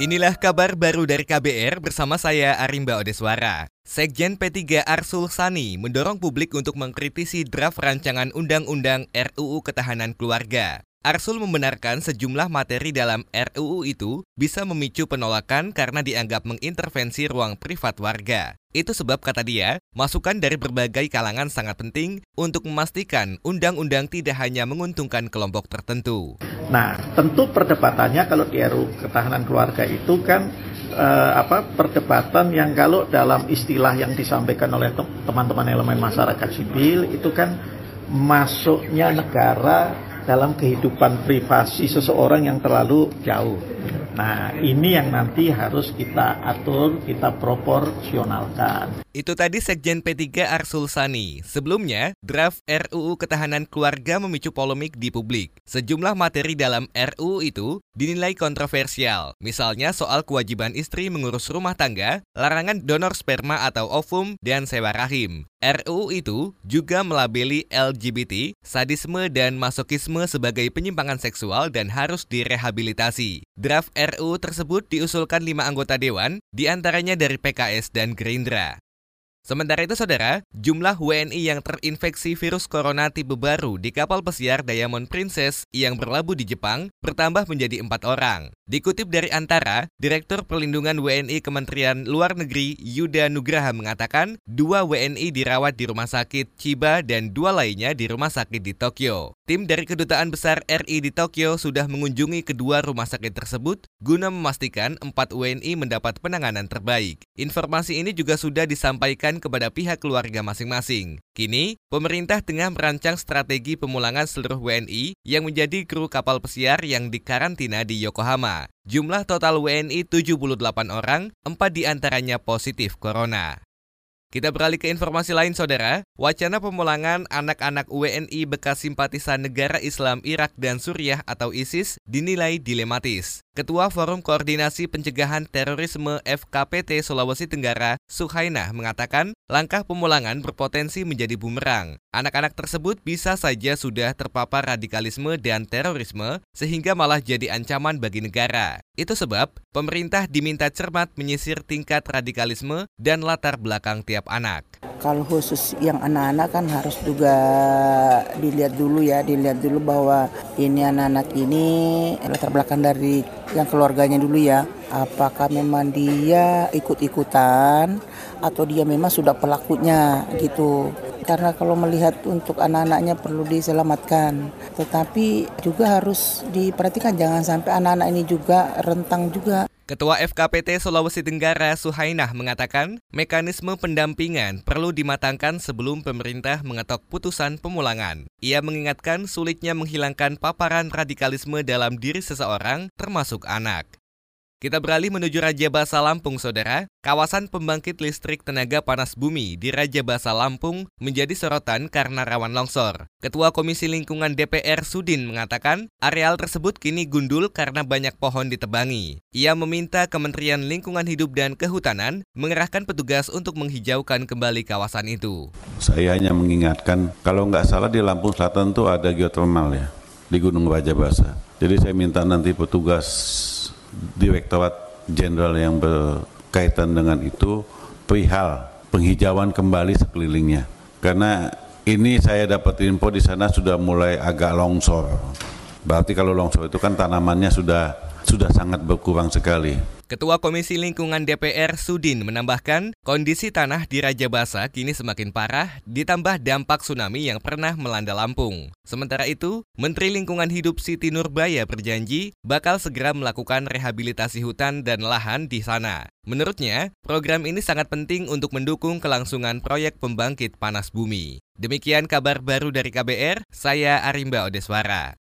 Inilah kabar baru dari KBR bersama saya Arimba Odeswara. Sekjen P3 Arsul Sani mendorong publik untuk mengkritisi draft rancangan Undang-Undang RUU Ketahanan Keluarga. Arsul membenarkan sejumlah materi dalam RUU itu bisa memicu penolakan karena dianggap mengintervensi ruang privat warga. Itu sebab kata dia, masukan dari berbagai kalangan sangat penting untuk memastikan undang-undang tidak hanya menguntungkan kelompok tertentu. Nah, tentu perdebatannya kalau di RUU ketahanan keluarga itu kan eh, apa perdebatan yang kalau dalam istilah yang disampaikan oleh teman-teman elemen masyarakat sipil itu kan masuknya negara dalam kehidupan privasi seseorang yang terlalu jauh. Nah, ini yang nanti harus kita atur, kita proporsionalkan. Itu tadi Sekjen P3 Arsul Sani. Sebelumnya, draft RUU Ketahanan Keluarga memicu polemik di publik. Sejumlah materi dalam RUU itu dinilai kontroversial. Misalnya soal kewajiban istri mengurus rumah tangga, larangan donor sperma atau ovum, dan sewa rahim. RUU itu juga melabeli LGBT, sadisme dan masokisme sebagai penyimpangan seksual dan harus direhabilitasi. Draft RUU tersebut diusulkan lima anggota dewan, di antaranya dari PKS dan Gerindra. Sementara itu, saudara, jumlah WNI yang terinfeksi virus corona tipe baru di kapal pesiar Diamond Princess yang berlabuh di Jepang bertambah menjadi empat orang. Dikutip dari Antara, Direktur Perlindungan WNI Kementerian Luar Negeri Yuda Nugraha mengatakan dua WNI dirawat di rumah sakit Chiba dan dua lainnya di rumah sakit di Tokyo. Tim dari Kedutaan Besar RI di Tokyo sudah mengunjungi kedua rumah sakit tersebut guna memastikan empat WNI mendapat penanganan terbaik. Informasi ini juga sudah disampaikan kepada pihak keluarga masing-masing. Kini, pemerintah tengah merancang strategi pemulangan seluruh WNI yang menjadi kru kapal pesiar yang dikarantina di Yokohama. Jumlah total WNI 78 orang, 4 di antaranya positif corona. Kita beralih ke informasi lain, saudara. Wacana pemulangan anak-anak WNI bekas simpatisan negara Islam Irak dan Suriah atau ISIS dinilai dilematis. Ketua Forum Koordinasi Pencegahan Terorisme FKPT Sulawesi Tenggara, Suhainah, mengatakan langkah pemulangan berpotensi menjadi bumerang. Anak-anak tersebut bisa saja sudah terpapar radikalisme dan terorisme, sehingga malah jadi ancaman bagi negara. Itu sebab pemerintah diminta cermat menyisir tingkat radikalisme dan latar belakang tiap anak. Kalau khusus yang anak-anak kan harus juga dilihat dulu ya, dilihat dulu bahwa ini anak-anak ini latar belakang dari yang keluarganya dulu ya. Apakah memang dia ikut-ikutan atau dia memang sudah pelakunya gitu. Karena kalau melihat untuk anak-anaknya perlu diselamatkan. Tetapi juga harus diperhatikan jangan sampai anak-anak ini juga rentang juga Ketua FKPT Sulawesi Tenggara Suhainah mengatakan mekanisme pendampingan perlu dimatangkan sebelum pemerintah mengetok putusan pemulangan. Ia mengingatkan sulitnya menghilangkan paparan radikalisme dalam diri seseorang termasuk anak. Kita beralih menuju Raja Basa Lampung, saudara. Kawasan pembangkit listrik tenaga panas bumi di Raja Basa Lampung menjadi sorotan karena rawan longsor. Ketua Komisi Lingkungan DPR Sudin mengatakan areal tersebut kini gundul karena banyak pohon ditebangi. Ia meminta Kementerian Lingkungan Hidup dan Kehutanan mengerahkan petugas untuk menghijaukan kembali kawasan itu. Saya hanya mengingatkan, kalau nggak salah di Lampung Selatan itu ada geothermal ya, di Gunung Raja Basa. Jadi saya minta nanti petugas Direktorat Jenderal yang berkaitan dengan itu perihal penghijauan kembali sekelilingnya. Karena ini saya dapat info di sana sudah mulai agak longsor. Berarti kalau longsor itu kan tanamannya sudah sudah sangat berkurang sekali. Ketua Komisi Lingkungan DPR Sudin menambahkan, kondisi tanah di Raja Basa kini semakin parah ditambah dampak tsunami yang pernah melanda Lampung. Sementara itu, Menteri Lingkungan Hidup Siti Nurbaya berjanji bakal segera melakukan rehabilitasi hutan dan lahan di sana. Menurutnya, program ini sangat penting untuk mendukung kelangsungan proyek pembangkit panas bumi. Demikian kabar baru dari KBR, saya Arimba Odeswara.